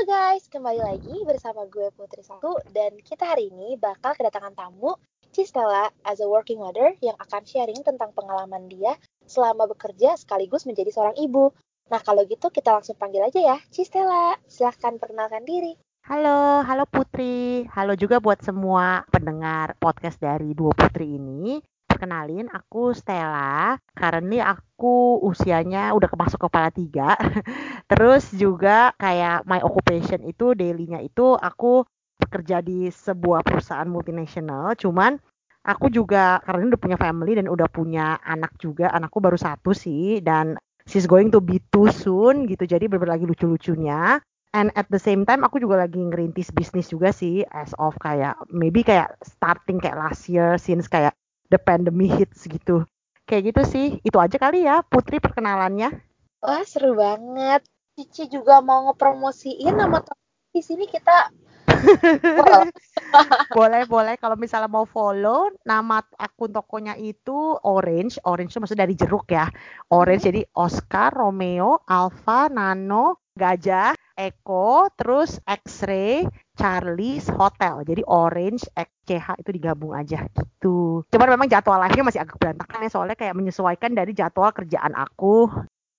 Halo guys, kembali lagi bersama gue Putri Satu dan kita hari ini bakal kedatangan tamu Cistella as a working mother yang akan sharing tentang pengalaman dia selama bekerja sekaligus menjadi seorang ibu. Nah kalau gitu kita langsung panggil aja ya, Cistella. Silahkan perkenalkan diri. Halo, halo Putri. Halo juga buat semua pendengar podcast dari Dua Putri ini kenalin aku Stella. Karena aku usianya udah masuk kepala tiga. Terus juga kayak my occupation itu dailynya itu aku bekerja di sebuah perusahaan multinasional. Cuman aku juga karena udah punya family dan udah punya anak juga. Anakku baru satu sih dan she's going to be too soon gitu. Jadi bener lagi lucu-lucunya. And at the same time aku juga lagi ngerintis bisnis juga sih as of kayak maybe kayak starting kayak last year since kayak the pandemic hits gitu. Kayak gitu sih. Itu aja kali ya Putri perkenalannya. Wah, seru banget. Cici juga mau ngepromosiin nama di sini kita boleh boleh kalau misalnya mau follow nama akun tokonya itu Orange Orange itu maksudnya dari jeruk ya Orange jadi Oscar Romeo Alpha Nano Gajah Eko terus X-ray Charlie's Hotel. Jadi Orange XCH itu digabung aja gitu. Cuman memang jadwal live-nya masih agak berantakan ya soalnya kayak menyesuaikan dari jadwal kerjaan aku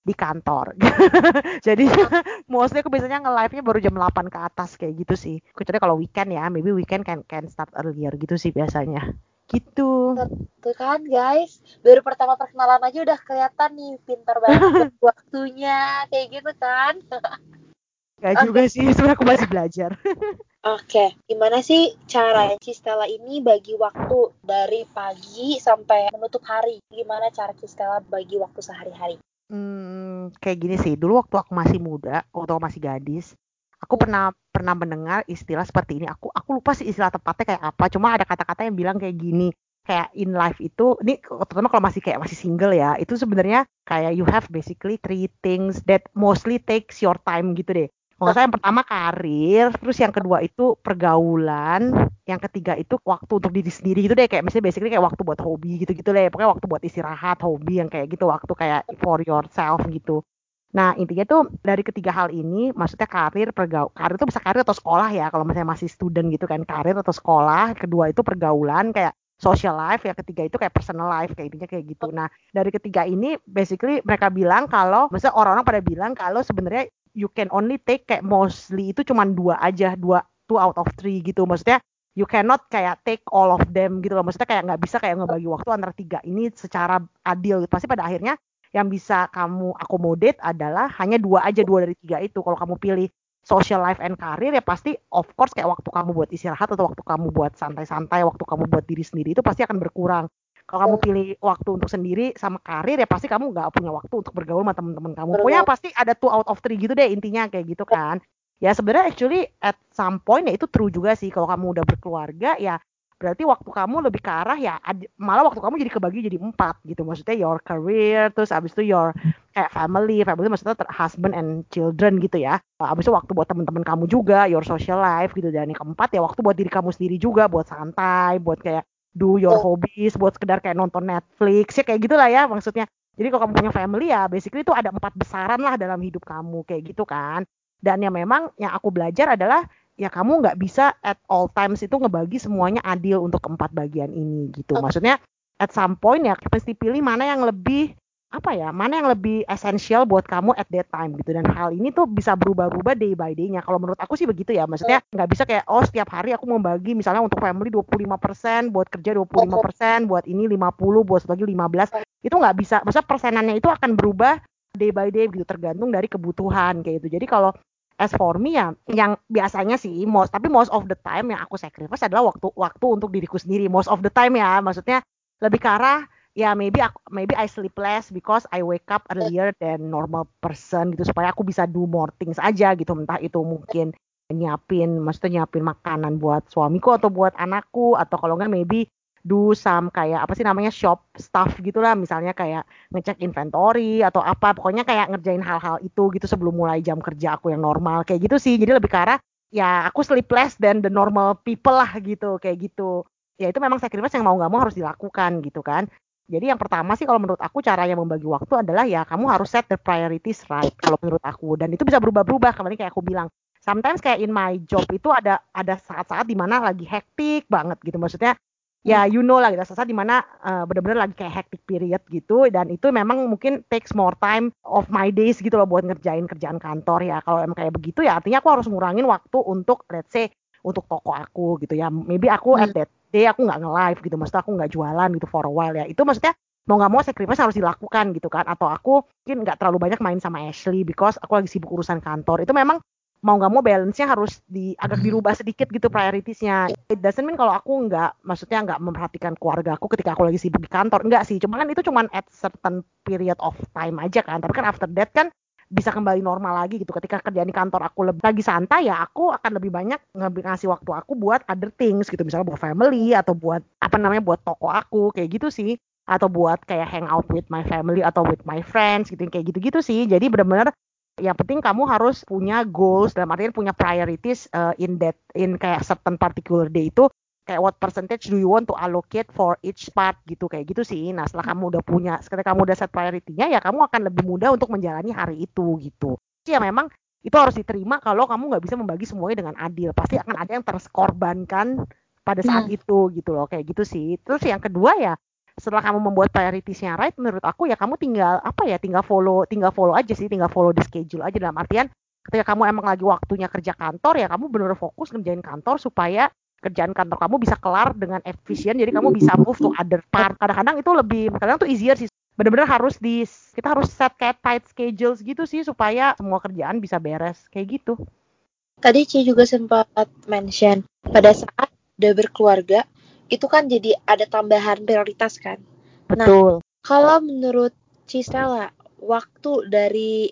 di kantor. Jadi mostly aku biasanya nge-live-nya baru jam 8 ke atas kayak gitu sih. Kecuali kalau weekend ya, maybe weekend can can start earlier gitu sih biasanya. Gitu. Tuh kan guys, baru pertama perkenalan aja udah kelihatan nih pintar banget waktunya kayak gitu kan. Gak okay. juga sih, sebenarnya aku masih belajar. Oke, gimana sih cara Cistella ini bagi waktu dari pagi sampai menutup hari? Gimana cara Cistella bagi waktu sehari-hari? Hmm, kayak gini sih. Dulu waktu aku masih muda, waktu aku masih gadis, aku pernah pernah mendengar istilah seperti ini. Aku aku lupa sih istilah tepatnya kayak apa. Cuma ada kata-kata yang bilang kayak gini. Kayak in life itu, ini terutama kalau masih kayak masih single ya, itu sebenarnya kayak you have basically three things that mostly takes your time gitu deh kalau saya yang pertama karir, terus yang kedua itu pergaulan, yang ketiga itu waktu untuk diri sendiri gitu deh, kayak misalnya basically kayak waktu buat hobi gitu-gitu deh, pokoknya waktu buat istirahat, hobi yang kayak gitu, waktu kayak for yourself gitu. Nah intinya tuh dari ketiga hal ini, maksudnya karir, pergaul, karir itu bisa karir atau sekolah ya, kalau misalnya masih student gitu kan, karir atau sekolah, kedua itu pergaulan kayak social life, yang ketiga itu kayak personal life, kayak intinya kayak gitu. Nah dari ketiga ini, basically mereka bilang kalau, maksudnya orang-orang pada bilang kalau sebenarnya you can only take kayak mostly itu cuma dua aja dua two out of three gitu. Maksudnya you cannot kayak take all of them gitu loh. Maksudnya kayak nggak bisa kayak ngebagi waktu antara tiga ini secara adil pasti pada akhirnya yang bisa kamu accommodate adalah hanya dua aja dua dari tiga itu. Kalau kamu pilih social life and career ya pasti of course kayak waktu kamu buat istirahat atau waktu kamu buat santai-santai waktu kamu buat diri sendiri itu pasti akan berkurang kalau kamu pilih waktu untuk sendiri sama karir ya pasti kamu nggak punya waktu untuk bergaul sama teman-teman kamu. Pokoknya pasti ada two out of three gitu deh intinya kayak gitu kan. Ya sebenarnya actually at some point ya itu true juga sih. Kalau kamu udah berkeluarga ya berarti waktu kamu lebih ke arah ya malah waktu kamu jadi kebagi jadi empat gitu. Maksudnya your career terus abis itu your kayak family. Family maksudnya husband and children gitu ya. Abis itu waktu buat teman-teman kamu juga your social life gitu. Dan yang keempat ya waktu buat diri kamu sendiri juga buat santai buat kayak do your oh. hobbies buat sekedar kayak nonton Netflix ya kayak gitulah ya maksudnya. Jadi kalau kamu punya family ya basically itu ada empat besaran lah dalam hidup kamu kayak gitu kan. Dan yang memang yang aku belajar adalah ya kamu nggak bisa at all times itu ngebagi semuanya adil untuk keempat bagian ini gitu. Maksudnya at some point ya pasti pilih mana yang lebih apa ya mana yang lebih esensial buat kamu at that time gitu. Dan hal ini tuh bisa berubah-ubah day by day-nya. Kalau menurut aku sih begitu ya maksudnya nggak bisa kayak oh setiap hari aku membagi misalnya untuk family 25% buat kerja 25% buat ini 50 buat lagi 15 itu nggak bisa maksudnya persenannya itu akan berubah day by day gitu tergantung dari kebutuhan kayak gitu. Jadi kalau as for me ya yang biasanya sih most tapi most of the time yang aku sacrifice adalah waktu waktu untuk diriku sendiri most of the time ya. Maksudnya lebih ke arah ya maybe aku, maybe I sleep less because I wake up earlier than normal person gitu supaya aku bisa do more things aja gitu entah itu mungkin nyiapin maksudnya nyiapin makanan buat suamiku atau buat anakku atau kalau enggak maybe do some kayak apa sih namanya shop stuff gitulah. Misalnya kayak ngecek inventory atau apa pokoknya kayak ngerjain hal-hal itu gitu sebelum mulai jam kerja aku yang normal kayak gitu sih. Jadi lebih ke arah ya aku sleep less than the normal people lah gitu kayak gitu. Ya itu memang sacrifice yang mau nggak mau harus dilakukan gitu kan jadi yang pertama sih kalau menurut aku caranya membagi waktu adalah ya kamu harus set the priorities right kalau menurut aku. Dan itu bisa berubah-berubah kemarin kayak aku bilang. Sometimes kayak in my job itu ada ada saat-saat di mana lagi hektik banget gitu. Maksudnya ya you know lah gitu saat di mana uh, bener-bener lagi kayak hectic period gitu. Dan itu memang mungkin takes more time of my days gitu loh buat ngerjain kerjaan kantor ya. Kalau emang kayak begitu ya artinya aku harus ngurangin waktu untuk let's say untuk toko aku gitu ya. Maybe aku hmm. at that day aku nggak nge-live gitu maksudnya aku nggak jualan gitu for a while ya itu maksudnya mau nggak mau sacrifice harus dilakukan gitu kan atau aku mungkin nggak terlalu banyak main sama Ashley because aku lagi sibuk urusan kantor itu memang mau nggak mau balance-nya harus di agak hmm. dirubah sedikit gitu prioritasnya. It doesn't mean kalau aku nggak, maksudnya nggak memperhatikan keluarga aku ketika aku lagi sibuk di kantor. Enggak sih, cuma kan itu cuma at certain period of time aja kan. Tapi kan after that kan bisa kembali normal lagi gitu. Ketika kerjaan di kantor aku lebih lagi santai ya aku akan lebih banyak ngasih waktu aku buat other things gitu. Misalnya buat family atau buat apa namanya buat toko aku kayak gitu sih atau buat kayak hang out with my family atau with my friends gitu kayak gitu-gitu sih. Jadi benar-benar yang penting kamu harus punya goals dalam artian punya priorities uh, in that in kayak certain particular day itu kayak what percentage do you want to allocate for each part gitu kayak gitu sih. Nah setelah kamu udah punya, setelah kamu udah set priority-nya ya kamu akan lebih mudah untuk menjalani hari itu gitu. Ya memang itu harus diterima kalau kamu nggak bisa membagi semuanya dengan adil. Pasti akan ada yang terkorbankan pada saat hmm. itu gitu loh kayak gitu sih. Terus yang kedua ya setelah kamu membuat prioritiesnya right menurut aku ya kamu tinggal apa ya tinggal follow tinggal follow aja sih tinggal follow di schedule aja dalam artian ketika kamu emang lagi waktunya kerja kantor ya kamu benar fokus ngerjain kantor supaya kerjaan kantor kamu bisa kelar dengan efisien jadi kamu bisa move to other part kadang-kadang itu lebih kadang tuh easier sih benar-benar harus di kita harus set kayak tight schedules gitu sih supaya semua kerjaan bisa beres kayak gitu tadi Ci juga sempat mention pada saat udah berkeluarga itu kan jadi ada tambahan prioritas kan. Nah, Betul. Nah, kalau menurut Cistela, waktu dari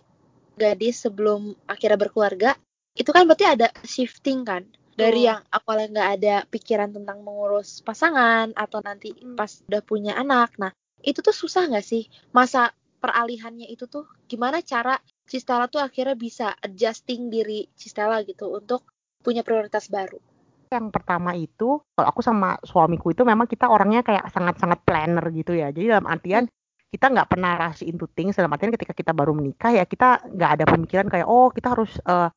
gadis sebelum akhirnya berkeluarga, itu kan berarti ada shifting kan? Dari yang awalnya nggak ada pikiran tentang mengurus pasangan atau nanti hmm. pas udah punya anak. Nah, itu tuh susah nggak sih? Masa peralihannya itu tuh gimana cara Cistela tuh akhirnya bisa adjusting diri Cistela gitu untuk punya prioritas baru? yang pertama itu kalau aku sama suamiku itu memang kita orangnya kayak sangat-sangat planner gitu ya. Jadi dalam artian hmm. kita nggak pernah rush into things dalam artian ketika kita baru menikah ya kita nggak ada pemikiran kayak oh kita harus uh,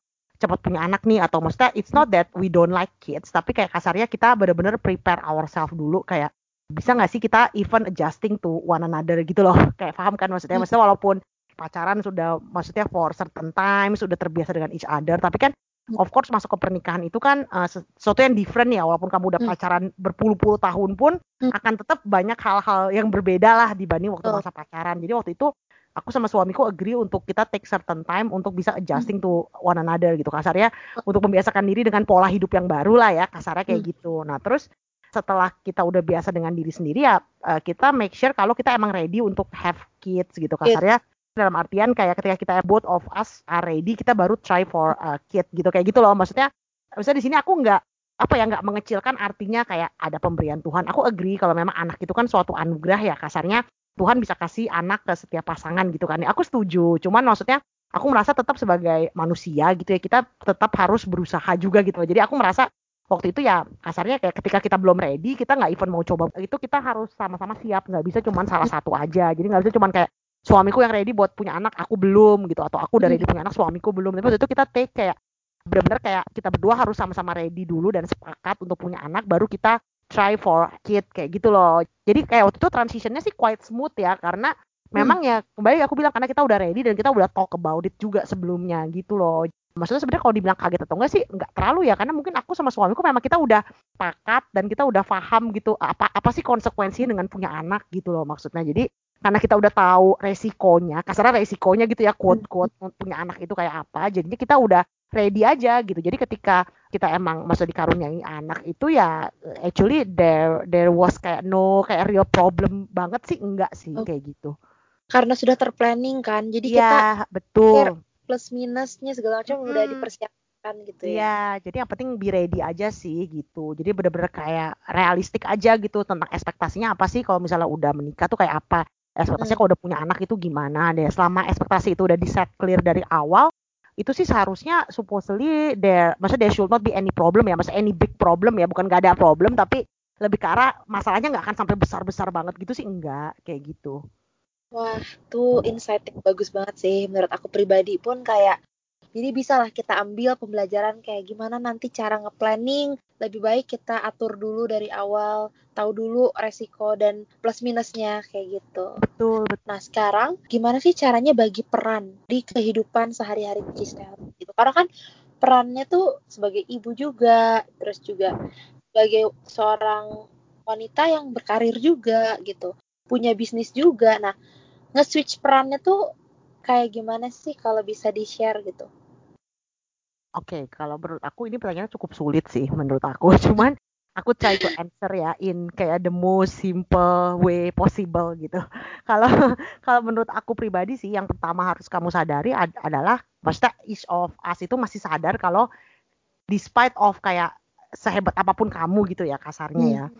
cepat punya anak nih atau maksudnya it's not that we don't like kids tapi kayak kasarnya kita benar-benar prepare ourselves dulu kayak bisa nggak sih kita even adjusting to one another gitu loh kayak paham kan maksudnya hmm. maksudnya walaupun pacaran sudah maksudnya for certain time sudah terbiasa dengan each other tapi kan Hmm. of course masuk ke pernikahan itu kan uh, sesuatu yang different ya walaupun kamu udah hmm. pacaran berpuluh-puluh tahun pun hmm. akan tetap banyak hal-hal yang berbeda lah dibanding waktu masa pacaran jadi waktu itu aku sama suamiku agree untuk kita take certain time untuk bisa adjusting to one another gitu. Kasarnya untuk membiasakan diri dengan pola hidup yang baru lah ya kasarnya kayak gitu. Nah terus setelah kita udah biasa dengan diri sendiri ya uh, kita make sure kalau kita emang ready untuk have kids gitu. Kasarnya dalam artian kayak ketika kita both of us are ready kita baru try for a kid gitu. Kayak gitu loh. Maksudnya maksudnya di sini aku nggak apa ya nggak mengecilkan artinya kayak ada pemberian Tuhan. Aku agree kalau memang anak itu kan suatu anugerah ya kasarnya Tuhan bisa kasih anak ke setiap pasangan gitu kan. Ya aku setuju. Cuman maksudnya aku merasa tetap sebagai manusia gitu ya kita tetap harus berusaha juga gitu. Jadi aku merasa waktu itu ya kasarnya kayak ketika kita belum ready kita nggak even mau coba itu kita harus sama-sama siap. Nggak bisa cuman salah satu aja. Jadi nggak bisa cuman kayak suamiku yang ready buat punya anak aku belum gitu. Atau aku udah ready punya anak suamiku belum. Tapi waktu itu kita take kayak benar-benar kayak kita berdua harus sama-sama ready dulu dan sepakat untuk punya anak baru kita try for kid kayak gitu loh jadi kayak waktu itu transitionnya sih quite smooth ya karena memang hmm. ya kembali aku bilang karena kita udah ready dan kita udah talk about it juga sebelumnya gitu loh maksudnya sebenarnya kalau dibilang kaget atau enggak sih enggak terlalu ya karena mungkin aku sama suamiku memang kita udah pakat dan kita udah paham gitu apa apa sih konsekuensinya dengan punya anak gitu loh maksudnya jadi karena kita udah tahu resikonya, kasarnya resikonya gitu ya, quote-quote hmm. punya anak itu kayak apa, jadinya kita udah ready aja gitu. Jadi ketika kita emang masuk dikaruniai anak itu ya actually there there was kayak no kayak real problem banget sih enggak sih oh. kayak gitu. Karena sudah terplanning kan. Jadi ya, kita betul. Plus minusnya segala macam hmm. udah dipersiapkan gitu ya. Iya, jadi yang penting be ready aja sih gitu. Jadi bener-bener kayak realistik aja gitu tentang ekspektasinya apa sih kalau misalnya udah menikah tuh kayak apa ekspektasinya hmm. kalau udah punya anak itu gimana deh selama ekspektasi itu udah di set clear dari awal itu sih seharusnya supposedly there maksudnya there should not be any problem ya maksudnya any big problem ya bukan gak ada problem tapi lebih ke arah masalahnya nggak akan sampai besar-besar banget gitu sih enggak kayak gitu. Wah tuh insight yang bagus banget sih menurut aku pribadi pun kayak Jadi bisalah kita ambil pembelajaran kayak gimana nanti cara nge-planning. Lebih baik kita atur dulu dari awal, tahu dulu resiko dan plus minusnya kayak gitu. Betul, betul. Nah sekarang gimana sih caranya bagi peran di kehidupan sehari-hari Gisel gitu? Karena kan perannya tuh sebagai ibu juga, terus juga sebagai seorang wanita yang berkarir juga gitu, punya bisnis juga. Nah nge-switch perannya tuh kayak gimana sih kalau bisa di-share gitu? Oke, kalau menurut aku ini pertanyaannya cukup sulit sih menurut aku. Cuman aku try to answer ya in kayak the most simple way possible gitu. Kalau kalau menurut aku pribadi sih yang pertama harus kamu sadari ad adalah maksudnya each of us itu masih sadar kalau despite of kayak sehebat apa pun kamu gitu ya kasarnya ya. Hmm.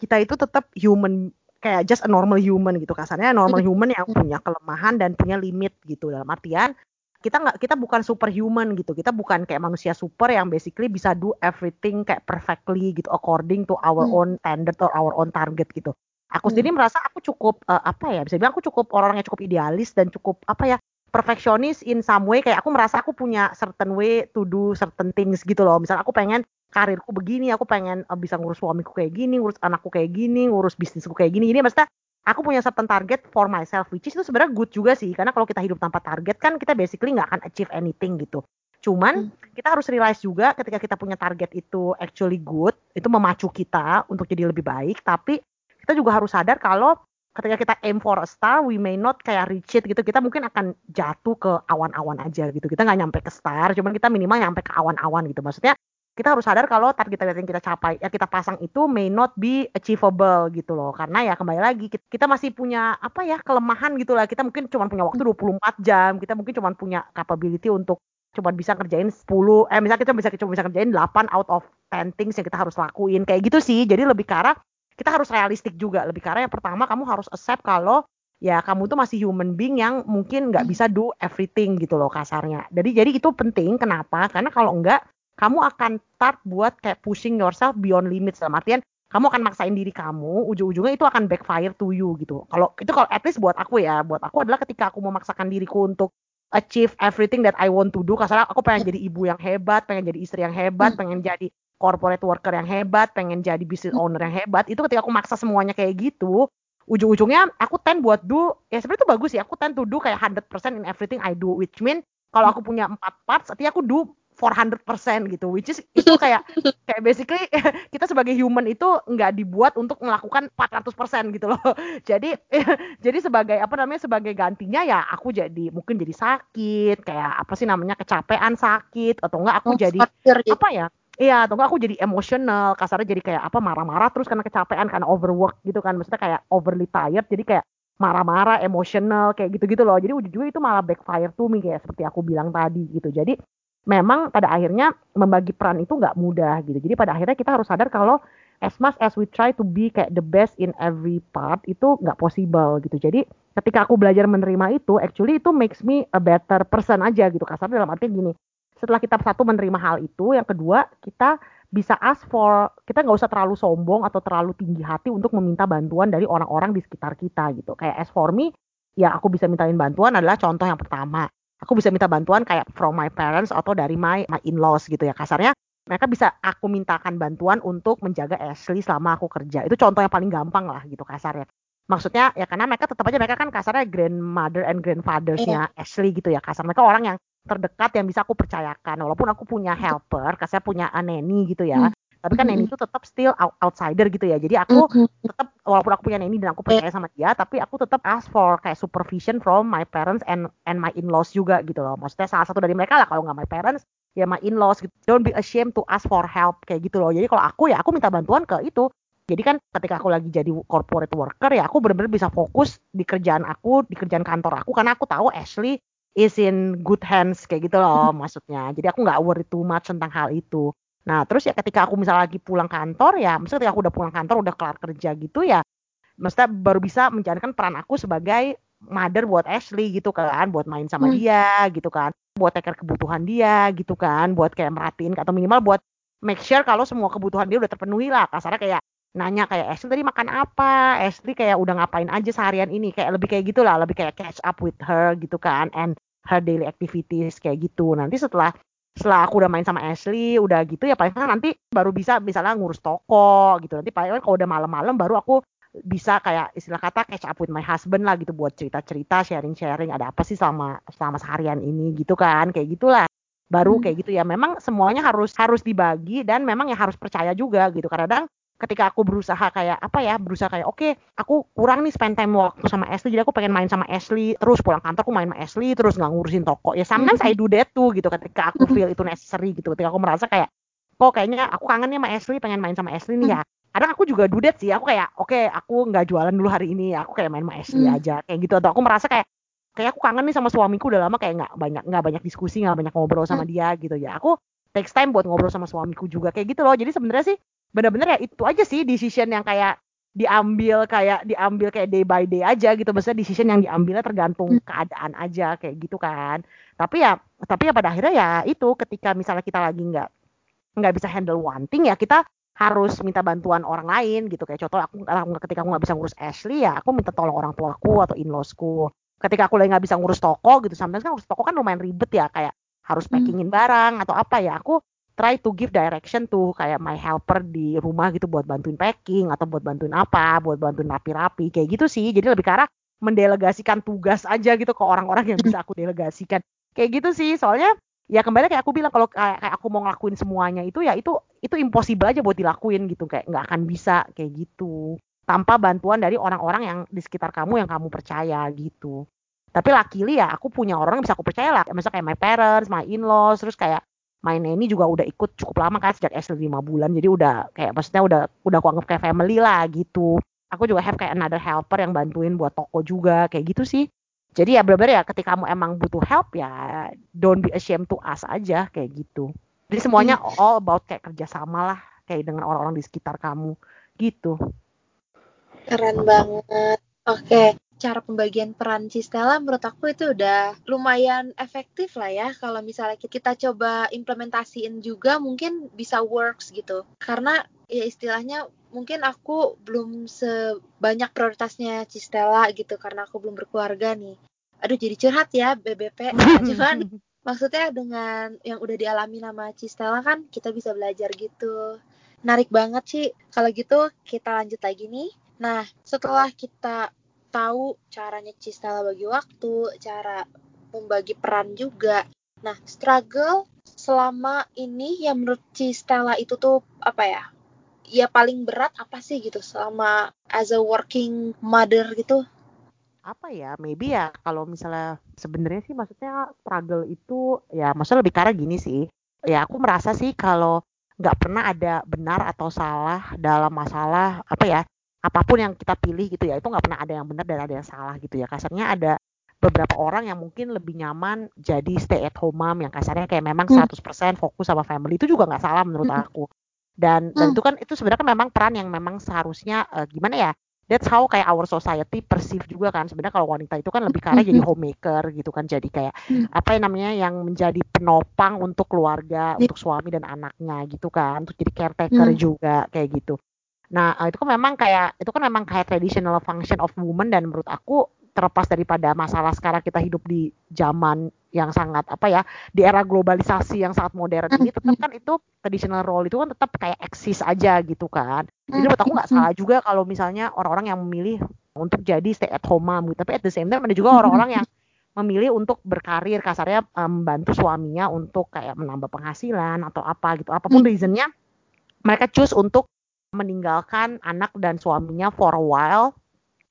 Kita itu tetap human kayak just a normal human gitu kasarnya normal hmm. human yang punya kelemahan dan punya limit gitu dalam artian kita nggak kita bukan superhuman gitu. Kita bukan kayak manusia super yang basically bisa do everything kayak perfectly gitu according to our hmm. own standard or our own target gitu. Aku hmm. sendiri merasa aku cukup uh, apa ya bisa bilang aku cukup orang yang cukup idealis dan cukup apa ya perfeksionis in some way. Kayak aku merasa aku punya certain way to do certain things gitu loh. Misalnya aku pengen karirku begini aku pengen uh, bisa ngurus suamiku kayak gini ngurus anakku kayak gini ngurus bisnisku kayak gini. Ini maksudnya aku punya certain target for myself which is itu sebenarnya good juga sih. Karena kalau kita hidup tanpa target kan kita basically nggak akan achieve anything gitu. Cuman hmm. kita harus realize juga ketika kita punya target itu actually good itu memacu kita untuk jadi lebih baik. Tapi kita juga harus sadar kalau ketika kita aim for a star we may not kayak reach it gitu. Kita mungkin akan jatuh ke awan-awan aja gitu. Kita nggak nyampe ke star cuman kita minimal nyampe ke awan-awan gitu. Maksudnya kita harus sadar kalau target target yang kita capai ya kita pasang itu may not be achievable gitu loh. Karena ya kembali lagi kita masih punya apa ya kelemahan gitu lah. Kita mungkin cuma punya waktu 24 jam kita mungkin cuma punya capability untuk cuma bisa kerjain 10 eh misalnya kita bisa cuma bisa kerjain 8 out of 10 things yang kita harus lakuin. Kayak gitu sih. Jadi lebih ke arah kita harus realistik juga. Lebih ke arah yang pertama kamu harus accept kalau ya kamu tuh masih human being yang mungkin nggak hmm. bisa do everything gitu loh kasarnya. Jadi jadi itu penting. Kenapa? Karena kalau enggak kamu akan start buat kayak pushing yourself beyond limits dalam artian kamu akan maksain diri kamu ujung-ujungnya itu akan backfire to you gitu. Kalau itu kalau at least buat aku ya buat aku adalah ketika aku memaksakan diriku untuk achieve everything that I want to do karena aku pengen jadi ibu yang hebat pengen jadi istri yang hebat hmm. pengen jadi corporate worker yang hebat pengen jadi business owner yang hebat. Itu ketika aku maksa semuanya kayak gitu ujung-ujungnya aku tend buat do ya sebenarnya itu bagus sih aku tend to do kayak 100% in everything I do which mean kalau aku punya empat parts artinya aku do 400% gitu which is itu kayak kayak basically kita sebagai human itu nggak dibuat untuk melakukan 400% gitu loh jadi jadi sebagai apa namanya sebagai gantinya ya aku jadi mungkin jadi sakit kayak apa sih namanya kecapean sakit atau enggak aku oh, jadi gitu. apa ya Iya, atau enggak aku jadi emotional, kasarnya jadi kayak apa marah-marah terus karena kecapean, karena overwork gitu kan, maksudnya kayak overly tired, jadi kayak marah-marah, emotional, kayak gitu-gitu loh. Jadi ujung-ujungnya itu malah backfire to me kayak seperti aku bilang tadi gitu. Jadi memang pada akhirnya membagi peran itu nggak mudah gitu. Jadi pada akhirnya kita harus sadar kalau as much as we try to be kayak the best in every part itu nggak possible gitu. Jadi ketika aku belajar menerima itu, actually itu makes me a better person aja gitu. Kasarnya dalam arti gini, setelah kita satu menerima hal itu, yang kedua kita bisa ask for, kita nggak usah terlalu sombong atau terlalu tinggi hati untuk meminta bantuan dari orang-orang di sekitar kita gitu. Kayak as for me, ya aku bisa mintain bantuan adalah contoh yang pertama aku bisa minta bantuan kayak from my parents atau dari my my in-laws gitu ya. Kasarnya mereka bisa aku mintakan bantuan untuk menjaga Ashley selama aku kerja. Itu contoh yang paling gampang lah gitu kasarnya. Maksudnya ya karena mereka tetap aja mereka kan kasarnya grandmother and grandfathersnya yeah. Ashley gitu ya. Kasar mereka orang yang terdekat yang bisa aku percayakan. Walaupun aku punya helper kasarnya punya nanny gitu ya. Hmm tapi kan Neni itu tetap still outsider gitu ya. Jadi aku tetap walaupun aku punya Neni dan aku percaya sama dia tapi aku tetap ask for kayak supervision from my parents and and my in-laws juga gitu loh. Maksudnya salah satu dari mereka lah kalau nggak my parents ya my in-laws gitu. Don't be ashamed to ask for help kayak gitu loh. Jadi kalau aku ya aku minta bantuan ke itu. Jadi kan ketika aku lagi jadi corporate worker ya aku benar-benar bisa fokus di kerjaan aku di kerjaan kantor aku karena aku tahu Ashley is in good hands kayak gitu loh maksudnya. Jadi aku nggak worry too much tentang hal itu Nah, terus ya ketika aku misalnya lagi pulang kantor ya, maksudnya ketika aku udah pulang kantor, udah kelar kerja gitu ya, maksudnya baru bisa menjalankan peran aku sebagai mother buat Ashley gitu kan, buat main sama hmm. dia gitu kan, buat take care kebutuhan dia gitu kan, buat kayak merhatiin atau minimal buat make sure kalau semua kebutuhan dia udah terpenuhi lah. Kasarnya kayak nanya kayak Ashley tadi makan apa, Ashley kayak udah ngapain aja seharian ini, kayak lebih kayak gitulah, lebih kayak catch up with her gitu kan, and her daily activities kayak gitu nanti setelah setelah aku udah main sama Ashley udah gitu ya paling nanti baru bisa misalnya ngurus toko gitu. Nanti paling kalau udah malam-malam baru aku bisa kayak istilah kata catch up with my husband lah gitu buat cerita-cerita sharing-sharing ada apa sih selama selama seharian ini gitu kan kayak gitulah. Baru hmm. kayak gitu ya. Memang semuanya harus harus dibagi dan memang ya harus percaya juga gitu. Kadang ketika aku berusaha kayak apa ya berusaha kayak oke okay, aku kurang nih spend time waktu sama Ashley jadi aku pengen main sama Ashley terus pulang kantor aku main sama Ashley terus nggak ngurusin toko. Ya sometimes mm -hmm. I do that tuh gitu ketika aku feel itu necessary gitu ketika aku merasa kayak kok kayaknya aku kangen nih sama Ashley pengen main sama Ashley nih ya. Kadang aku juga do that sih aku kayak oke okay, aku nggak jualan dulu hari ini aku kayak main sama Ashley aja kayak gitu. Atau aku merasa kayak kayak aku kangen nih sama suamiku udah lama kayak nggak banyak nggak banyak diskusi nggak banyak ngobrol sama dia gitu. Ya aku takes time buat ngobrol sama suamiku juga kayak gitu loh. Jadi sebenarnya sih bener-bener ya itu aja sih decision yang kayak diambil kayak diambil kayak day by day aja gitu maksudnya decision yang diambilnya tergantung hmm. keadaan aja kayak gitu kan tapi ya tapi ya pada akhirnya ya itu ketika misalnya kita lagi nggak nggak bisa handle one thing ya kita harus minta bantuan orang lain gitu kayak contoh aku ketika aku nggak bisa ngurus Ashley ya aku minta tolong orang tuaku atau in-lawsku ketika aku lagi nggak bisa ngurus toko gitu sampai kan ngurus toko kan lumayan ribet ya kayak harus hmm. packingin barang atau apa ya aku try to give direction tuh kayak my helper di rumah gitu buat bantuin packing atau buat bantuin apa, buat bantuin rapi-rapi kayak gitu sih. Jadi lebih ke arah mendelegasikan tugas aja gitu ke orang-orang yang bisa aku delegasikan. Kayak gitu sih. Soalnya ya kembali kayak aku bilang kalau kayak, kayak aku mau ngelakuin semuanya itu ya itu itu impossible aja buat dilakuin gitu kayak nggak akan bisa kayak gitu tanpa bantuan dari orang-orang yang di sekitar kamu yang kamu percaya gitu. Tapi luckily ya aku punya orang yang bisa aku percaya lah. Misalnya kayak my parents, my in-laws, terus kayak mainnya ini juga udah ikut cukup lama kan sejak SD 5 bulan. Jadi udah kayak maksudnya udah udah aku anggap kayak family lah gitu. Aku juga have kayak another helper yang bantuin buat toko juga kayak gitu sih. Jadi ya bener-bener ya ketika kamu emang butuh help ya don't be ashamed to ask aja kayak gitu. Jadi semuanya hmm. all about kayak kerjasama lah kayak dengan orang-orang di sekitar kamu gitu. Keren banget. Oke cara pembagian peran Cistella menurut aku itu udah lumayan efektif lah ya. Kalau misalnya kita coba implementasiin juga mungkin bisa works gitu. Karena ya istilahnya mungkin aku belum sebanyak prioritasnya Cistella gitu karena aku belum berkeluarga nih. Aduh jadi curhat ya BBP cuman maksudnya dengan yang udah dialami nama Cistella kan kita bisa belajar gitu. Menarik banget sih. Kalau gitu kita lanjut lagi nih. Nah setelah kita tahu caranya Cistela bagi waktu, cara membagi peran juga. Nah, struggle selama ini yang menurut Cistela itu tuh apa ya? Ya paling berat apa sih gitu selama as a working mother gitu? Apa ya? Maybe ya kalau misalnya sebenarnya sih maksudnya struggle itu ya maksudnya lebih karena gini sih. Ya aku merasa sih kalau nggak pernah ada benar atau salah dalam masalah apa ya apa pun yang kita pilih gitu ya itu nggak pernah ada yang benar dan ada yang salah gitu ya. Kasarnya ada beberapa orang yang mungkin lebih nyaman jadi stay at home mom yang kasarnya kayak memang 100% hmm. fokus sama family itu juga nggak salah menurut hmm. aku. Dan dan hmm. itu kan itu sebenarnya kan memang peran yang memang seharusnya uh, gimana ya that's how kayak our society perceive juga kan. Sebenarnya kalau wanita itu kan lebih karena jadi homemaker gitu kan jadi kayak apa yang namanya yang menjadi penopang untuk keluarga untuk suami dan anaknya gitu kan untuk jadi caretaker juga kayak gitu Nah, eh, itu kan memang kayak itu kan memang kayak traditional function of woman dan menurut aku terlepas daripada masalah sekarang kita hidup di zaman yang sangat apa ya di era globalisasi yang sangat modern ini tetap kan itu traditional role itu kan tetap kayak eksis aja gitu kan. Jadi menurut aku nggak salah juga kalau misalnya orang-orang yang memilih untuk jadi stay at home mom gitu. Tapi at the same time ada juga orang-orang yang memilih untuk berkarir kasarnya membantu suaminya untuk kayak menambah penghasilan atau apa gitu. Apa pun reasonnya mereka choose untuk meninggalkan anak dan suaminya for a while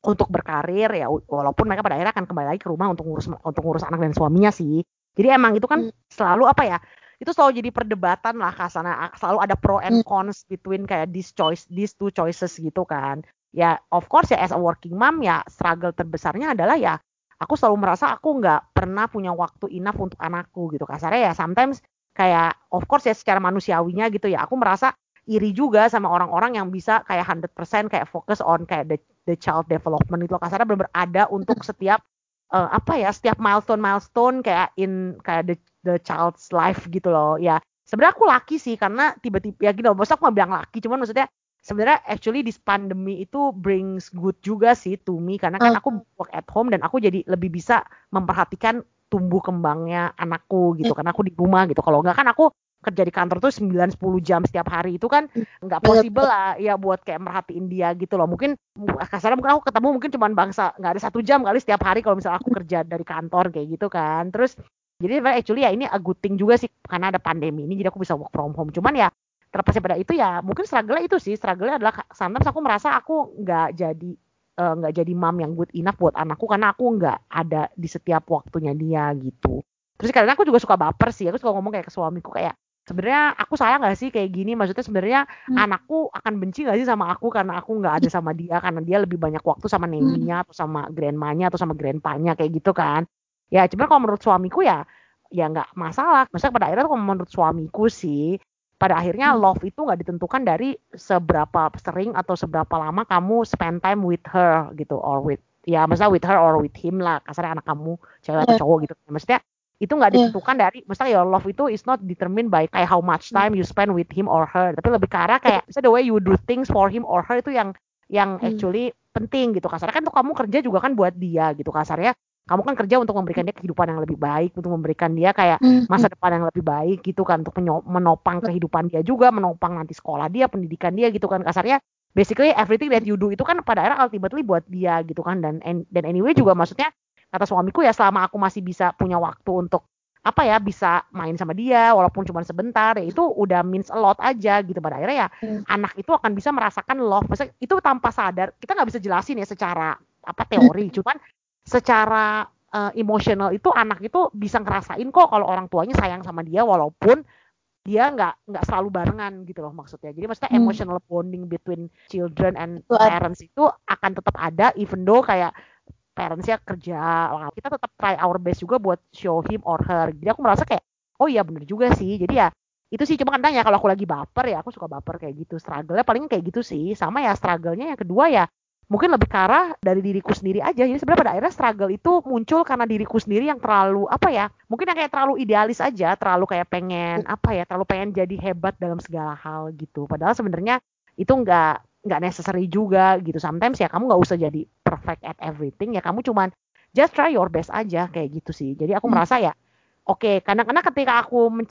untuk berkarir ya walaupun mereka pada akhirnya akan kembali lagi ke rumah untuk ngurus untuk ngurus anak dan suaminya sih. Jadi emang itu kan hmm. selalu apa ya? Itu selalu jadi perdebatan lah kasana selalu ada pro and hmm. cons between kayak this choice these two choices gitu kan. Ya of course ya as a working mom ya struggle terbesarnya adalah ya aku selalu merasa aku nggak pernah punya waktu enough untuk anakku gitu kasarnya ya sometimes kayak of course ya secara manusiawinya gitu ya aku merasa iri juga sama orang-orang yang bisa kayak 100% kayak fokus on kayak the, the child development itu kasarnya benar ada untuk setiap uh, apa ya setiap milestone milestone kayak in kayak the the child's life gitu loh. Ya sebenarnya aku laki sih karena tiba-tiba ya gitu loh aku nggak bilang laki cuman maksudnya sebenarnya actually this pandemi itu brings good juga sih to me karena kan aku work at home dan aku jadi lebih bisa memperhatikan tumbuh kembangnya anakku gitu. Karena aku di rumah gitu. Kalau enggak kan aku kerja di kantor tuh 9-10 jam setiap hari. Itu kan nggak possible lah ya buat kayak merhatiin dia gitu loh. Mungkin kasarnya mungkin aku ketemu mungkin cuma bangsa nggak ada satu jam kali setiap hari kalau misalnya aku kerja dari kantor kayak gitu kan. Terus jadi actually ya ini a good thing juga sih karena ada pandemi ini jadi aku bisa work from home. Cuman ya terlepas pada itu ya mungkin struggle itu sih. Struggle adalah sometimes aku merasa aku nggak jadi nggak uh, jadi mom yang good enough buat anakku karena aku nggak ada di setiap waktunya dia gitu. Terus kadang aku juga suka baper sih aku suka ngomong kayak ke suamiku kayak sebenarnya aku sayang gak sih kayak gini? Maksudnya sebenarnya hmm. anakku akan benci gak sih sama aku karena aku nggak ada sama dia? Karena dia lebih banyak waktu sama hmm. neninya atau sama grandmanya atau sama grandpanya kayak gitu kan. Ya cuma kalau menurut suamiku ya ya nggak masalah. Maksudnya pada akhirnya kalau menurut suamiku sih pada akhirnya hmm. love itu nggak ditentukan dari seberapa sering atau seberapa lama kamu spend time with her gitu or with ya maksudnya with her or with him lah. Kasarnya anak kamu cewek atau cowok gitu. Maksudnya itu nggak iya. ditentukan yeah. dari misalnya your love itu is not determined by kayak how much hmm. time you spend with him or her tapi lebih ke arah kayak the way you do things for him or her itu yang yang hmm. actually penting gitu kasarnya kan tuh kamu kerja juga kan buat dia gitu kasarnya kamu kan kerja untuk memberikan dia kehidupan yang lebih baik untuk memberikan dia kayak hmm. masa depan yang lebih baik gitu kan untuk menopang kehidupan dia juga menopang nanti sekolah dia pendidikan dia gitu kan kasarnya basically everything that you do itu kan pada akhirnya ultimately buat dia gitu kan dan dan anyway juga maksudnya kata suamiku ya selama aku masih bisa punya waktu untuk apa ya bisa main sama dia walaupun cuma sebentar ya itu udah means a lot aja gitu. Pada akhirnya ya hmm. anak itu akan bisa merasakan love. Maksudnya itu tanpa sadar kita nggak bisa jelasin ya secara apa teori. Cuman secara uh, emosional itu anak itu bisa ngerasain kok kalau orang tuanya sayang sama dia walaupun dia nggak nggak selalu barengan gitu loh maksudnya. Jadi maksudnya hmm. emotional bonding between children and parents itu akan tetap ada even though kayak parentsnya kerja kita tetap try our best juga buat show him or her. Jadi aku merasa kayak oh iya bener juga sih. Jadi ya itu sih. Cuma kadang ya kalau aku lagi baper ya aku suka baper kayak gitu. Struggle-nya paling kayak gitu sih. Sama ya struggle-nya yang kedua ya mungkin lebih ke arah dari diriku sendiri aja. Jadi sebenarnya pada akhirnya struggle itu muncul karena diriku sendiri yang terlalu apa ya mungkin yang kayak terlalu idealis aja. Terlalu kayak pengen apa ya terlalu pengen jadi hebat dalam segala hal gitu. Padahal sebenarnya itu enggak nggak necessary juga gitu sometimes ya kamu nggak usah jadi perfect at everything ya kamu cuman just try your best aja kayak gitu sih jadi aku hmm. merasa ya oke okay, kadang-kadang ketika aku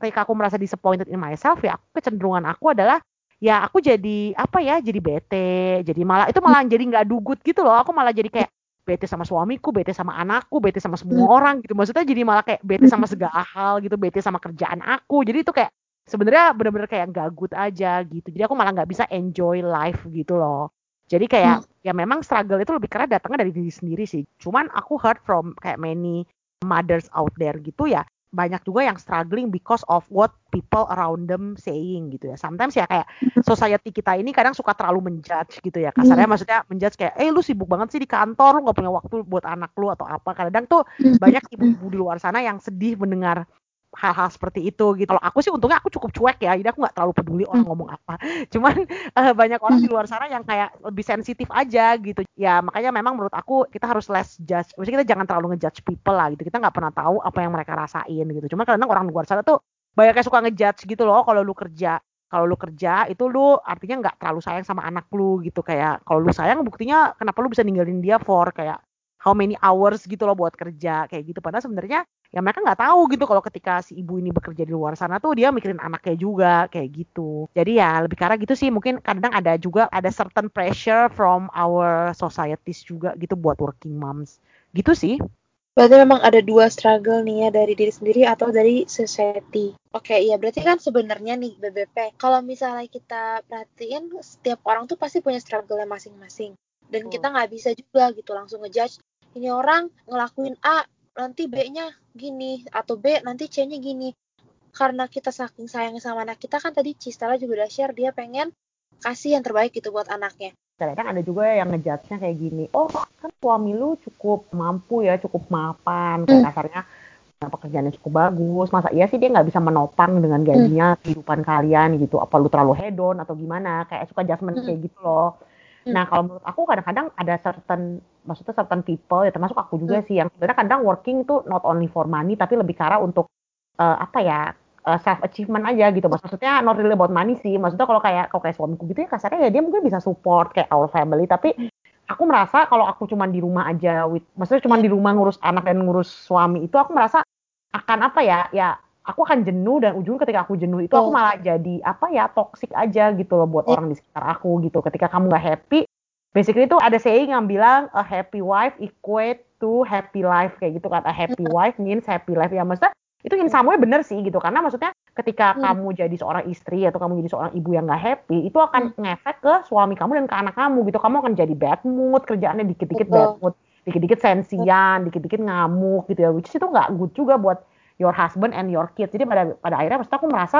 ketika aku merasa disappointed in myself ya aku kecenderungan aku adalah ya aku jadi apa ya jadi bete jadi malah itu malah jadi nggak dugut gitu loh aku malah jadi kayak bete sama suamiku, bete sama anakku, bete sama semua hmm. orang gitu. Maksudnya jadi malah kayak bete sama segala hal gitu, bete sama kerjaan aku. Jadi itu kayak sebenarnya bener-bener kayak good aja gitu jadi aku malah nggak bisa enjoy life gitu loh jadi kayak hmm. ya memang struggle itu lebih karena datangnya dari diri sendiri sih cuman aku heard from kayak many mothers out there gitu ya banyak juga yang struggling because of what people around them saying gitu ya. Sometimes ya kayak hmm. society kita ini kadang suka terlalu menjudge gitu ya. Kasarnya hmm. maksudnya menjudge kayak, eh lu sibuk banget sih di kantor, lu gak punya waktu buat anak lu atau apa. Kadang tuh hmm. banyak ibu-ibu di luar sana yang sedih mendengar hal-hal seperti itu gitu. Kalau aku sih untungnya aku cukup cuek ya, jadi aku nggak terlalu peduli orang hmm. ngomong apa. Cuman uh, banyak orang di hmm. luar sana yang kayak lebih sensitif aja gitu. Ya makanya memang menurut aku kita harus less judge. Maksudnya kita jangan terlalu ngejudge people lah gitu. Kita nggak pernah tahu apa yang mereka rasain gitu. Cuma kadang orang luar sana tuh banyak yang suka ngejudge gitu loh kalau lu kerja kalau lu kerja itu lu artinya nggak terlalu sayang sama anak lu gitu kayak kalau lu sayang buktinya kenapa lu bisa ninggalin dia for kayak how many hours gitu loh buat kerja kayak gitu padahal sebenarnya ya mereka nggak tahu gitu kalau ketika si ibu ini bekerja di luar sana tuh dia mikirin anaknya juga kayak gitu jadi ya lebih karena gitu sih mungkin kadang ada juga ada certain pressure from our societies juga gitu buat working moms gitu sih Berarti memang ada dua struggle nih ya dari diri sendiri atau dari society. Oke, iya berarti kan sebenarnya nih BBP, kalau misalnya kita perhatiin setiap orang tuh pasti punya struggle masing-masing. Dan oh. kita nggak bisa juga gitu langsung ngejudge ini orang ngelakuin A nanti B-nya gini atau B nanti C-nya gini karena kita saking sayang sama anak kita kan tadi Cistela juga udah share dia pengen kasih yang terbaik gitu buat anaknya. Kadang ada juga yang ngejudge-nya kayak gini, oh kan suami lu cukup mampu ya, cukup mapan, kayak hmm. kasarnya pekerjaannya cukup bagus, masa iya sih dia nggak bisa menopang dengan gajinya hmm. kehidupan kalian gitu, apa lu terlalu hedon atau gimana, kayak suka judgment hmm. kayak gitu loh. Hmm. Nah kalau menurut aku kadang-kadang ada certain maksudnya certain people ya termasuk aku juga hmm. sih yang sebenarnya kadang working itu not only for money tapi lebih cara untuk uh, apa ya uh, eh, self achievement aja gitu maksudnya not really about money sih maksudnya kalau kayak kalau kayak suamiku gitu ya kasarnya ya dia mungkin bisa support kayak our family tapi aku merasa kalau aku cuma di rumah aja with maksudnya cuma di rumah ngurus anak dan ngurus suami itu aku merasa akan apa ya ya aku akan jenuh dan ujung ketika aku jenuh itu aku Oh. malah jadi apa ya toxic aja gitu loh buat Iya. orang di sekitar aku gitu ketika kamu nggak happy basically itu ada saying yang bilang a happy wife equate to happy life kayak gitu kan. A happy wife means happy life. Ya maksudnya itu in some way bener sih gitu karena maksudnya ketika Hmm. kamu jadi seorang istri atau kamu jadi seorang ibu yang nggak happy itu akan ngefek ke suami kamu dan ke anak kamu gitu. Kamu akan jadi bad mood kerjaannya dikit-dikit bad mood dikit-dikit sensian dikit-dikit ngamuk gitu ya which is itu nggak good juga buat your husband and your kids. Jadi pada pada akhirnya maksudnya aku merasa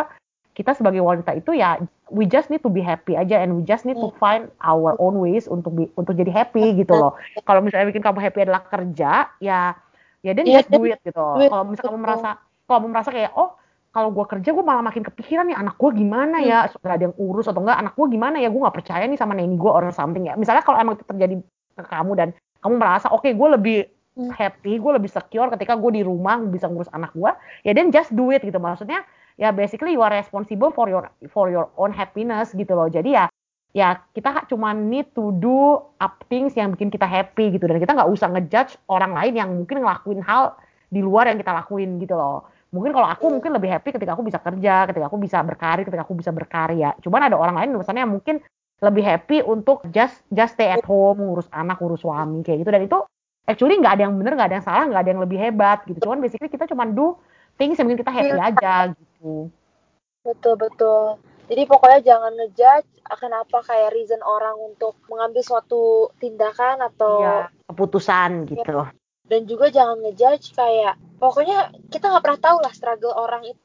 kita sebagai wanita itu ya we just need to be happy aja and we just need to find our own ways untuk be- untuk jadi happy gitu loh. Kalau misalnya bikin kamu happy adalah kerja ya ya then Ya, just do it gitu. kalau misalnya kamu merasa kalau kamu merasa kayak oh kalau gue kerja gue malah makin kepikiran nih anak gue gimana ya? Hmm. ada yang urus atau enggak anak gue gimana ya? Gue nggak percaya nih sama neni gue or something ya. Misalnya kalau emang itu terjadi ke kamu dan kamu merasa oke gue lebih Hmm. happy gue lebih secure ketika gue di rumah bisa ngurus anak gue ya then just do it gitu. Maksudnya ya basically you are responsible for your for your own happiness gitu loh. Jadi ya ya kita cuma need to do up things yang bikin kita happy gitu. Dan kita nggak usah ngejudge orang lain yang mungkin ngelakuin hal di luar yang kita lakuin gitu loh. Mungkin kalau aku mungkin lebih happy ketika aku bisa kerja ketika aku bisa berkarir ketika aku bisa berkarya. Cuman ada orang lain misalnya yang mungkin lebih happy untuk just just stay at home ngurus anak ngurus suami kayak gitu. Dan itu actually nggak ada yang bener nggak ada yang salah nggak ada yang lebih hebat gitu. Cuman basically kita cuma do things yang bikin kita happy Iya. aja gitu Betul betul. Jadi pokoknya jangan ngejudge akan apa kayak reason orang untuk mengambil suatu tindakan atau iya keputusan gitu dan juga jangan ngejudge kayak pokoknya kita nggak pernah tahu lah struggle orang itu.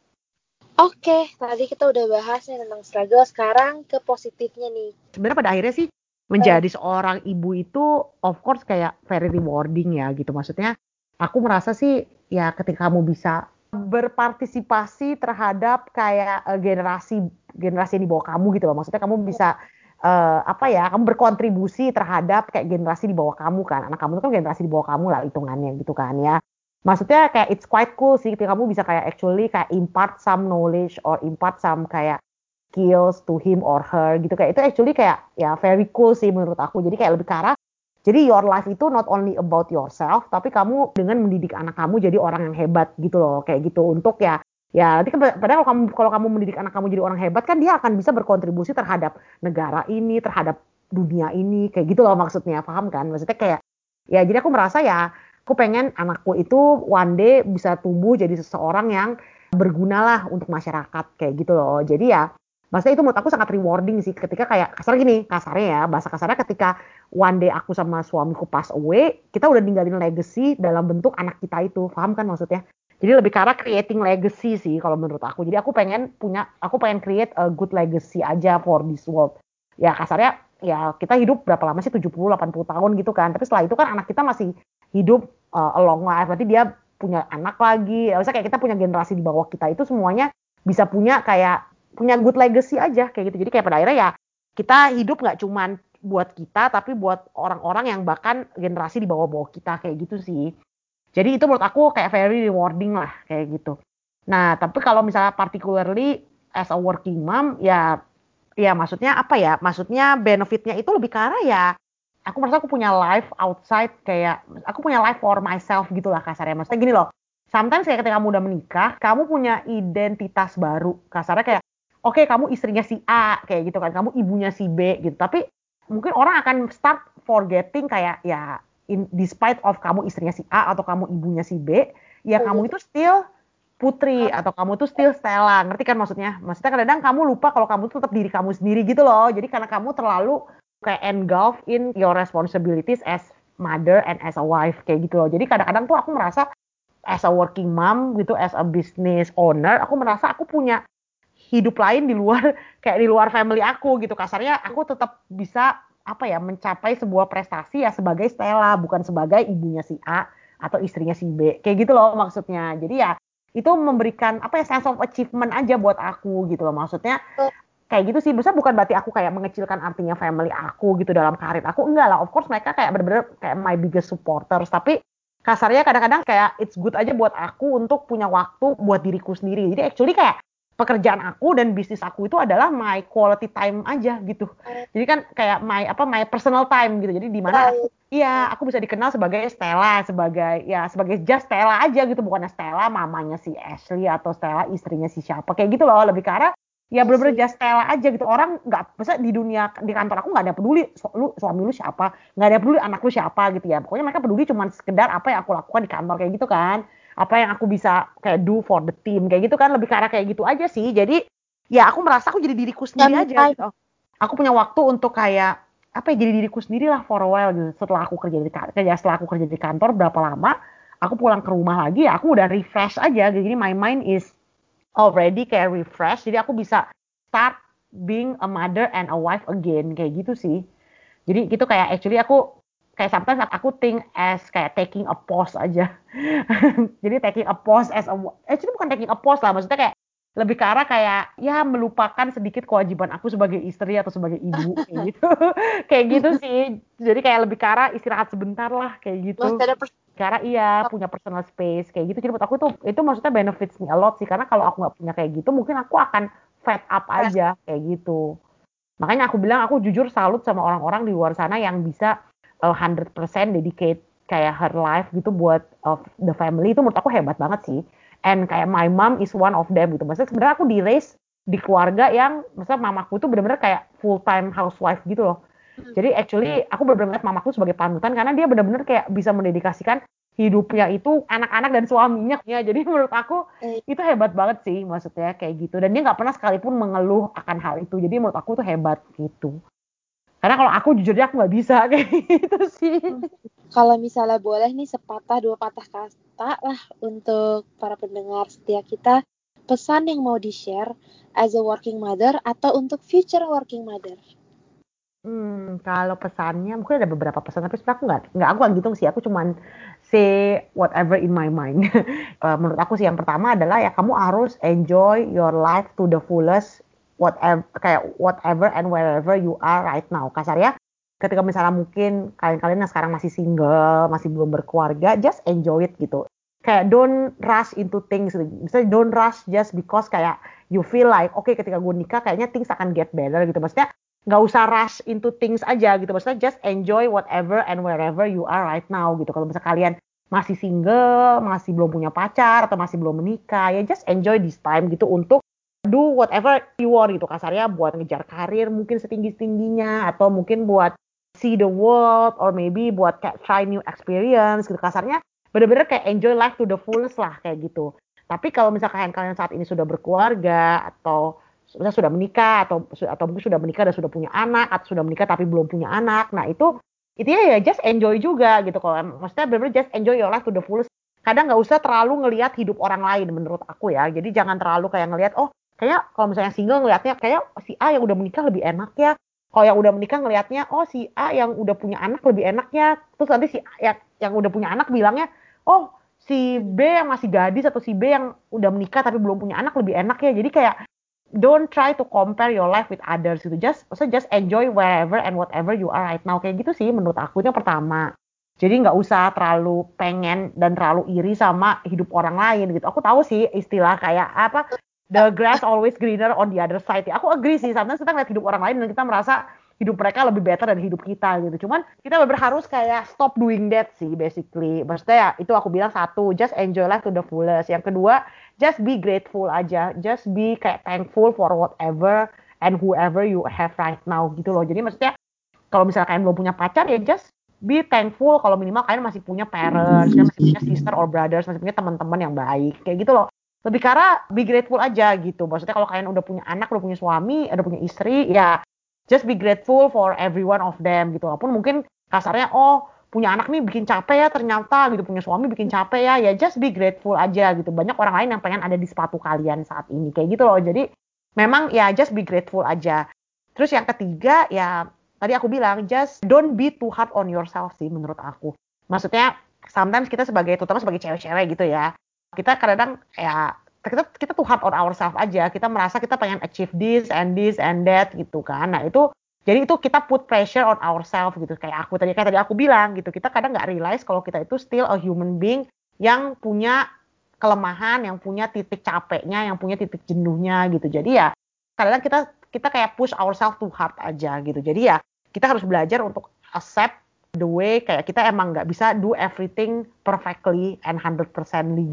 Oke, tadi kita udah bahas nih tentang struggle. Sekarang ke positifnya nih. sebenarnya pada akhirnya sih menjadi seorang ibu itu of course kayak very rewarding ya gitu maksudnya aku merasa sih ya ketika kamu bisa berpartisipasi terhadap kayak eh, generasi generasi di bawah kamu gitu loh. Maksudnya kamu bisa eh, apa ya kamu berkontribusi terhadap kayak generasi di bawah kamu kan. Anak kamu itu kan generasi di bawah kamu lah hitungannya gitu kan ya. Maksudnya kayak it's quite cool sih ketika kamu bisa kayak actually kayak impart some knowledge or impart some kayak skills to him or her gitu. Kayak itu actually kayak ya very cool sih menurut aku. Jadi kayak lebih ke arah jadi your life itu not only about yourself tapi kamu dengan mendidik anak kamu jadi orang yang hebat gitu loh kayak gitu. Untuk ya ya nanti kan padahal kalau kamu kalau kamu mendidik anak kamu jadi orang hebat kan dia akan bisa berkontribusi terhadap negara ini terhadap dunia ini kayak gitu loh maksudnya. Paham kan? Maksudnya kayak ya jadi aku merasa ya aku pengen anakku itu one day bisa tumbuh jadi seseorang yang berguna lah untuk masyarakat kayak gitu loh. Jadi ya Maksudnya itu menurut aku sangat rewarding sih ketika kayak kasar gini, kasarnya ya, bahasa kasarnya ketika one day aku sama suamiku pass away, kita udah ninggalin legacy dalam bentuk anak kita itu, paham kan maksudnya? Jadi lebih arah creating legacy sih kalau menurut aku. Jadi aku pengen punya, aku pengen create a good legacy aja for this world. Ya kasarnya ya kita hidup berapa lama sih 70-80 tahun gitu kan. Tapi setelah itu kan anak kita masih hidup uh, a long life. Berarti dia punya anak lagi. Ya, misalnya kayak kita punya generasi di bawah kita itu semuanya bisa punya kayak punya good legacy aja kayak gitu. Jadi kayak pada akhirnya ya kita hidup nggak cuman buat kita tapi buat orang-orang yang bahkan generasi di bawah-bawah kita kayak gitu sih. Jadi itu menurut aku kayak very rewarding lah kayak gitu. Nah, tapi kalau misalnya particularly as a working mom ya ya maksudnya apa ya? Maksudnya benefitnya itu lebih arah ya aku merasa aku punya life outside kayak aku punya life for myself gitu lah kasarnya. Maksudnya gini loh. Sometimes kayak ketika kamu udah menikah, kamu punya identitas baru. Kasarnya kayak oke kamu istrinya si A kayak gitu kan, kamu ibunya si B gitu. Tapi mungkin orang akan start forgetting kayak ya in, despite of kamu istrinya si A atau kamu ibunya si B, ya Hmm. kamu itu still putri atau kamu tuh still Stella, ngerti kan maksudnya? Maksudnya kadang-kadang kamu lupa kalau kamu tuh tetap diri kamu sendiri gitu loh. Jadi karena kamu terlalu kayak engulf in your responsibilities as mother and as a wife kayak gitu loh. Jadi kadang-kadang tuh aku merasa as a working mom gitu, as a business owner, aku merasa aku punya hidup lain di luar kayak di luar family aku gitu. Kasarnya aku tetap bisa apa ya mencapai sebuah prestasi ya sebagai Stella, bukan sebagai ibunya si A atau istrinya si B. Kayak gitu loh maksudnya. Jadi ya itu memberikan apa ya sense of achievement aja buat aku gitu loh. Maksudnya kayak gitu sih. Bisa bukan berarti aku kayak mengecilkan artinya family aku gitu dalam karir aku. Enggak lah. Of course mereka kayak bener-bener kayak my biggest supporters. Tapi kasarnya kadang-kadang kayak it's good aja buat aku untuk punya waktu buat diriku sendiri. Jadi actually kayak pekerjaan aku dan bisnis aku itu adalah my quality time aja gitu. Jadi kan kayak my apa my personal time gitu. Jadi di mana aku, iya aku bisa dikenal sebagai Stella, sebagai ya sebagai just Stella aja gitu, bukan Stella mamanya si Ashley atau Stella istrinya si siapa kayak gitu loh. Lebih ke arah ya bener-bener just Stella aja gitu. Orang nggak bisa di dunia di kantor aku nggak ada peduli su lu suami lu siapa, nggak ada peduli anak lu siapa gitu ya. Pokoknya mereka peduli cuma sekedar apa yang aku lakukan di kantor kayak gitu kan apa yang aku bisa kayak do for the team kayak gitu kan lebih ke arah kayak gitu aja sih. Jadi ya aku merasa aku jadi diriku sendiri aja gitu. aku punya waktu untuk kayak apa ya jadi diriku sendiri lah for a while gitu. Setelah aku kerja di kerja setelah aku kerja di kantor berapa lama aku pulang ke rumah lagi ya aku udah refresh aja. Jadi my mind is already kayak refresh. Jadi aku bisa start being a mother and a wife again kayak gitu sih. Jadi gitu kayak actually aku kayak sometimes aku think as kayak taking a pause aja. Jadi taking a pause as a actually bukan taking a pause lah, maksudnya kayak lebih ke arah kayak ya melupakan sedikit kewajiban aku sebagai istri atau sebagai ibu kayak gitu. kayak gitu sih. Jadi kayak lebih ke arah istirahat sebentar lah kayak gitu. Karena iya punya personal space kayak gitu. Jadi menurut aku tuh itu maksudnya benefits me a lot sih karena kalau aku nggak punya kayak gitu mungkin aku akan fed up aja kayak gitu. Makanya aku bilang aku jujur salut sama orang-orang di luar sana yang bisa 100% dedicate kayak her life gitu buat of the family itu menurut aku hebat banget sih. And kayak my mom is one of them gitu. Maksudnya sebenarnya aku di raise di keluarga yang maksudnya mamaku tuh benar-benar kayak full time housewife gitu loh. Hmm. Jadi actually aku benar-benar mamaku sebagai panutan karena dia benar-benar kayak bisa mendedikasikan hidupnya itu anak-anak dan suaminya ya jadi menurut aku eh. itu hebat banget sih maksudnya kayak gitu dan dia nggak pernah sekalipun mengeluh akan hal itu jadi menurut aku tuh hebat gitu karena kalau aku jujurnya aku nggak bisa kayak gitu sih. Kalau misalnya boleh nih sepatah dua patah kata lah untuk para pendengar setia kita, pesan yang mau di-share as a working mother atau untuk future working mother. Hmm, kalau pesannya mungkin ada beberapa pesan tapi sebenarnya aku nggak nggak aku gitu sih aku cuman say whatever in my mind. uh, menurut aku sih yang pertama adalah ya kamu harus enjoy your life to the fullest whatever kayak whatever and wherever you are right now. Kasarnya ketika misalnya mungkin kalian-kalian yang sekarang masih single masih belum berkeluarga just enjoy it gitu. Kayak don't rush into things. Misalnya don't rush just because kayak you feel like oke okay, ketika gue nikah kayaknya things akan get better gitu. Maksudnya nggak usah rush into things aja gitu. Maksudnya just enjoy whatever and wherever you are right now gitu. Kalau misalnya kalian masih single masih belum punya pacar atau masih belum menikah ya just enjoy this time gitu untuk do whatever you want gitu kasarnya buat ngejar karir mungkin setinggi tingginya atau mungkin buat see the world or maybe buat kayak try new experience gitu. Kasarnya bener-bener kayak enjoy life to the fullest lah kayak gitu. Tapi kalau misalkan kalian saat ini sudah berkeluarga atau misalnya sudah menikah atau atau mungkin sudah menikah dan sudah punya anak atau sudah menikah tapi belum punya anak nah itu itu ya just enjoy juga gitu. Kalau maksudnya bener-bener just enjoy your life to the fullest. Kadang nggak usah terlalu ngelihat hidup orang lain menurut aku ya. Jadi jangan terlalu kayak ngelihat oh kayak kalau misalnya single ngelihatnya kayak si A yang udah menikah lebih enak ya. Kalau yang udah menikah ngelihatnya oh si A yang udah punya anak lebih enak ya terus nanti si A yang, yang udah punya anak bilangnya oh si B yang masih gadis atau si B yang udah menikah tapi belum punya anak lebih enak ya. Jadi kayak don't try to compare your life with others gitu. Just maksudnya just enjoy wherever and whatever you are right now. Kayak gitu sih menurut aku itu yang pertama. Jadi nggak usah terlalu pengen dan terlalu iri sama hidup orang lain gitu. Aku tahu sih istilah kayak apa the grass always greener on the other side. Ya, aku agree sih, sometimes kita ngeliat hidup orang lain dan kita merasa hidup mereka lebih better dari hidup kita gitu. Cuman kita benar harus kayak stop doing that sih basically. Maksudnya ya itu aku bilang satu, just enjoy life to the fullest. Yang kedua, just be grateful aja. Just be kayak thankful for whatever and whoever you have right now gitu loh. Jadi maksudnya kalau misalnya kalian belum punya pacar ya just be thankful kalau minimal kalian masih punya parents, masih punya sister or brothers, masih punya teman-teman yang baik. Kayak gitu loh lebih karena be grateful aja gitu. Maksudnya kalau kalian udah punya anak, udah punya suami, udah punya istri, ya just be grateful for every one of them gitu. Walaupun mungkin kasarnya oh punya anak nih bikin capek ya ternyata gitu. Punya suami bikin capek ya ya just be grateful aja gitu. Banyak orang lain yang pengen ada di sepatu kalian saat ini. Kayak gitu loh. Jadi memang ya just be grateful aja. Terus yang ketiga ya tadi aku bilang just don't be too hard on yourself sih menurut aku. Maksudnya sometimes kita sebagai terutama sebagai cewek-cewek gitu ya kita kadang ya kita kita tuh hard on ourselves aja kita merasa kita pengen achieve this and this and that gitu kan nah itu jadi itu kita put pressure on ourselves gitu kayak aku tadi kayak tadi aku bilang gitu kita kadang nggak realize kalau kita itu still a human being yang punya kelemahan, yang punya titik capeknya, yang punya titik jenuhnya gitu. Jadi ya kadang kita kita kayak push ourselves too hard aja gitu. Jadi ya kita harus belajar untuk accept the way kayak kita emang nggak bisa do everything perfectly and 100%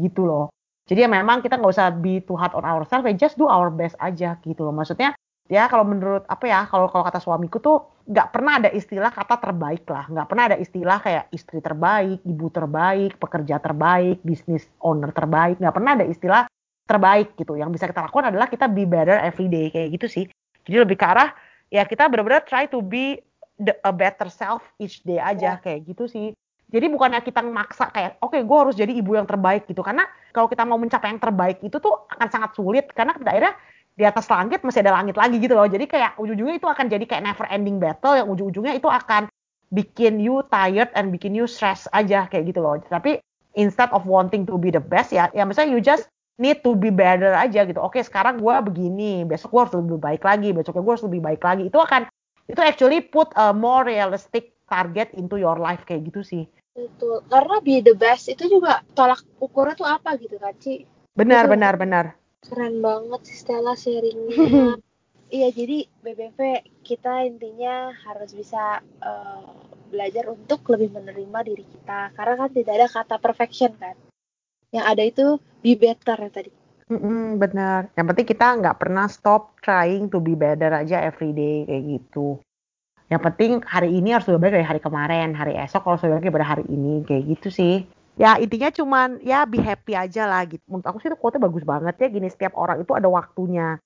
gitu loh. Jadi ya memang kita nggak usah be too hard on ourselves, just do our best aja gitu loh. Maksudnya ya kalau menurut apa ya kalau kalau kata suamiku tuh nggak pernah ada istilah kata terbaik lah nggak pernah ada istilah kayak istri terbaik ibu terbaik pekerja terbaik bisnis owner terbaik nggak pernah ada istilah terbaik gitu yang bisa kita lakukan adalah kita be better every day kayak gitu sih jadi lebih ke arah ya kita benar-benar try to be the, a better self each day aja yeah. kayak gitu sih jadi bukannya kita maksa kayak oke okay, gue harus jadi ibu yang terbaik gitu karena kalau kita mau mencapai yang terbaik itu tuh akan sangat sulit karena daerah di atas langit masih ada langit lagi gitu loh. Jadi kayak ujung-ujungnya itu akan jadi kayak never ending battle yang ujung-ujungnya itu akan bikin you tired and bikin you stress aja kayak gitu loh. Tapi instead of wanting to be the best ya, ya misalnya you just need to be better aja gitu. Oke, sekarang gue begini, besok gue harus lebih baik lagi, besoknya gue harus lebih baik lagi. Itu akan itu actually put a more realistic target into your life kayak gitu sih. Betul. Karena be the best itu juga tolak ukurnya tuh apa gitu kan, Ci? Benar, benar, benar Keren banget sih Stella sharingnya. iya, jadi BBV kita intinya harus bisa uh, belajar untuk lebih menerima diri kita. Karena kan tidak ada kata perfection kan. Yang ada itu be better ya tadi. Mm-mm, benar. Yang penting kita nggak pernah stop trying to be better aja every day kayak gitu. Yang penting hari ini harus lebih baik dari hari kemarin, hari esok kalau lebih baik pada hari ini kayak gitu sih ya intinya cuman ya be happy aja lah gitu. Menurut aku sih itu quote bagus banget ya gini setiap orang itu ada waktunya.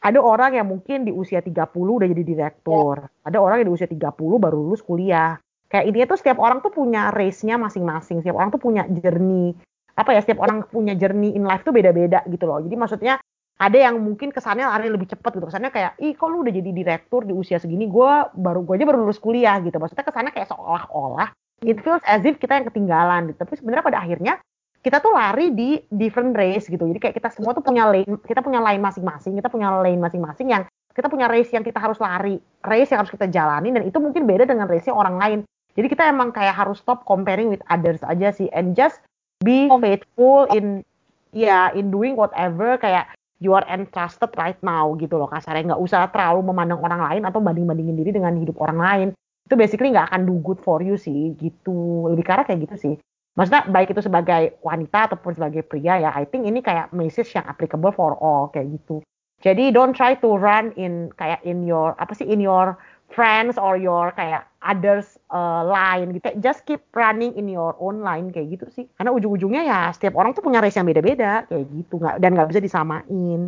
Ada orang yang mungkin di usia 30 udah jadi direktur. Ya. Ada orang yang di usia 30 baru lulus kuliah. Kayak intinya tuh setiap orang tuh punya race-nya masing-masing. Setiap orang tuh punya journey. Apa ya, setiap orang punya journey in life tuh beda-beda gitu loh. Jadi maksudnya ada yang mungkin kesannya lari lebih cepat gitu. Kesannya kayak, ih kok lu udah jadi direktur di usia segini, gue baru gue aja baru lulus kuliah gitu. Maksudnya kesannya kayak seolah-olah it feels as if kita yang ketinggalan gitu. Tapi sebenarnya pada akhirnya kita tuh lari di different race gitu. Jadi kayak kita semua tuh punya lane, kita punya line masing-masing, kita punya lane masing-masing yang kita punya race yang kita harus lari, race yang harus kita jalani dan itu mungkin beda dengan race orang lain. Jadi kita emang kayak harus stop comparing with others aja sih and just be faithful in ya yeah, in doing whatever kayak you are entrusted right now gitu loh kasarnya nggak usah terlalu memandang orang lain atau banding-bandingin diri dengan hidup orang lain. Itu basically nggak akan do good for you sih gitu. Lebih karena kayak gitu sih. Maksudnya baik itu sebagai wanita ataupun sebagai pria ya I think ini kayak message yang applicable for all kayak gitu. Jadi don't try to run in kayak in your apa sih in your friends or your kayak others uh, line gitu just keep running in your own line kayak gitu sih karena ujung-ujungnya ya setiap orang tuh punya race yang beda-beda kayak gitu nggak dan nggak bisa disamain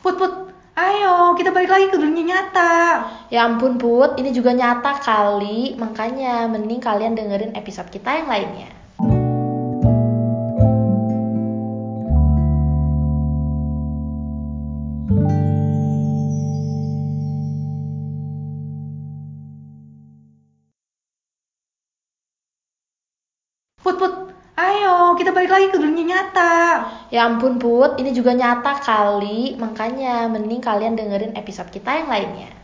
put put Ayo, kita balik lagi ke dunia nyata. Ya ampun Put, ini juga nyata kali. Makanya mending kalian dengerin episode kita yang lainnya. Nyata. Ya ampun Put, ini juga nyata kali. Makanya mending kalian dengerin episode kita yang lainnya.